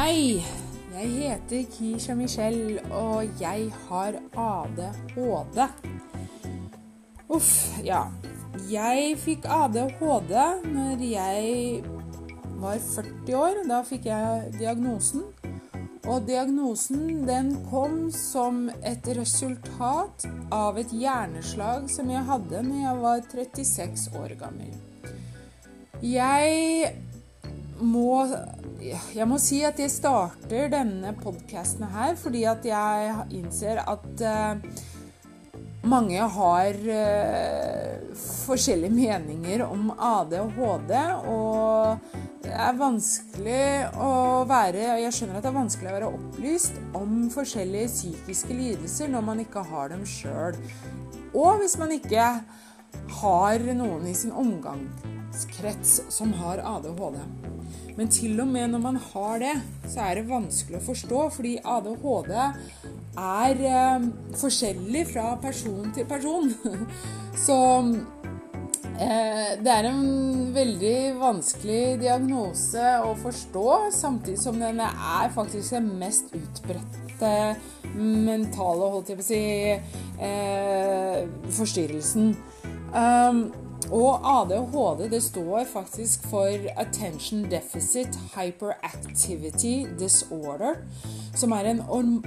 Hei, jeg heter Kisha Michelle, og jeg har ADHD. Uff, ja. Jeg fikk ADHD når jeg var 40 år. Da fikk jeg diagnosen. Og diagnosen den kom som et resultat av et hjerneslag som jeg hadde når jeg var 36 år gammel. Jeg må jeg må si at jeg starter denne podkasten her fordi at jeg innser at uh, mange har uh, forskjellige meninger om ADHD, og det er vanskelig å være Jeg skjønner at det er vanskelig å være opplyst om forskjellige psykiske lidelser når man ikke har dem sjøl. Og hvis man ikke har noen i sin omgangskrets som har ADHD. Men til og med når man har det, så er det vanskelig å forstå, fordi ADHD er eh, forskjellig fra person til person. så eh, det er en veldig vanskelig diagnose å forstå, samtidig som den er faktisk den mest utbredte mentale, holdt jeg på å si, eh, forstyrrelsen. Um, og ADHD det står faktisk for Attention Deficit Hyperactivity Disorder, som er en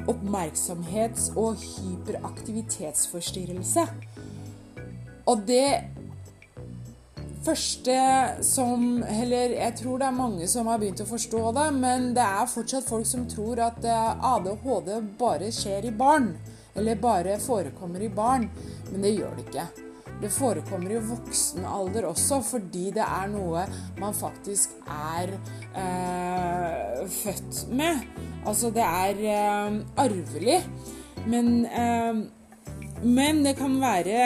oppmerksomhets- og hyperaktivitetsforstyrrelse. Og det første som Eller jeg tror det er mange som har begynt å forstå det, men det er fortsatt folk som tror at eh, ADHD bare skjer i barn. Eller bare forekommer i barn. Men det gjør det ikke. Det forekommer i voksen alder også, fordi det er noe man faktisk er eh, født med. Altså det er eh, arvelig. Men, eh, men, det kan være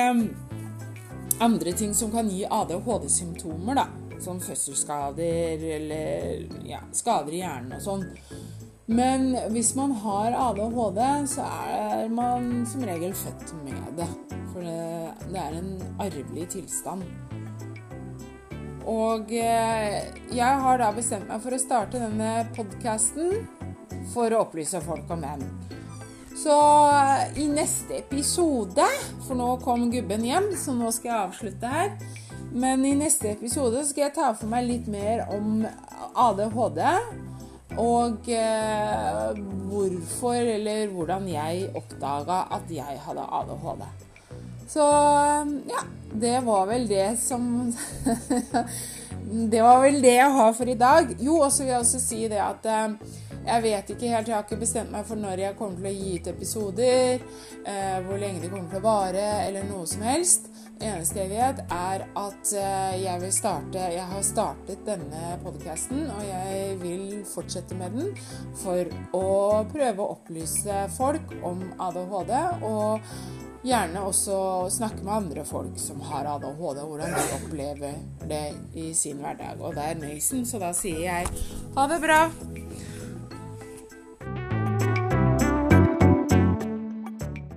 andre ting som kan gi ADHD-symptomer, da. Som fødselsskader eller ja, skader i hjernen og sånn. Men hvis man har ADHD, så er man som regel født med det. For det, er en arvelig tilstand. Og eh, jeg har da bestemt meg for å starte denne podkasten for å opplyse folk om den. Så eh, i neste episode, for nå kom gubben hjem, så nå skal jeg avslutte her. Men i neste episode skal jeg ta for meg litt mer om ADHD. Og eh, hvorfor eller hvordan jeg oppdaga at jeg hadde ADHD. Så ja, det var vel det som Det var vel det jeg har for i dag. Jo, og så vil jeg også si det at eh, jeg vet ikke helt, jeg har ikke bestemt meg for når jeg kommer til å gi ut episoder, eh, hvor lenge det kommer til å vare, eller noe som helst. Det eneste jeg vet, er at eh, jeg vil starte Jeg har startet denne podkasten, og jeg vil fortsette med den for å prøve å opplyse folk om ADHD. og Gjerne også snakke med andre folk som har ADHD, hvordan de opplever det i sin hverdag. Og det er Nøysen, så da sier jeg ha det bra.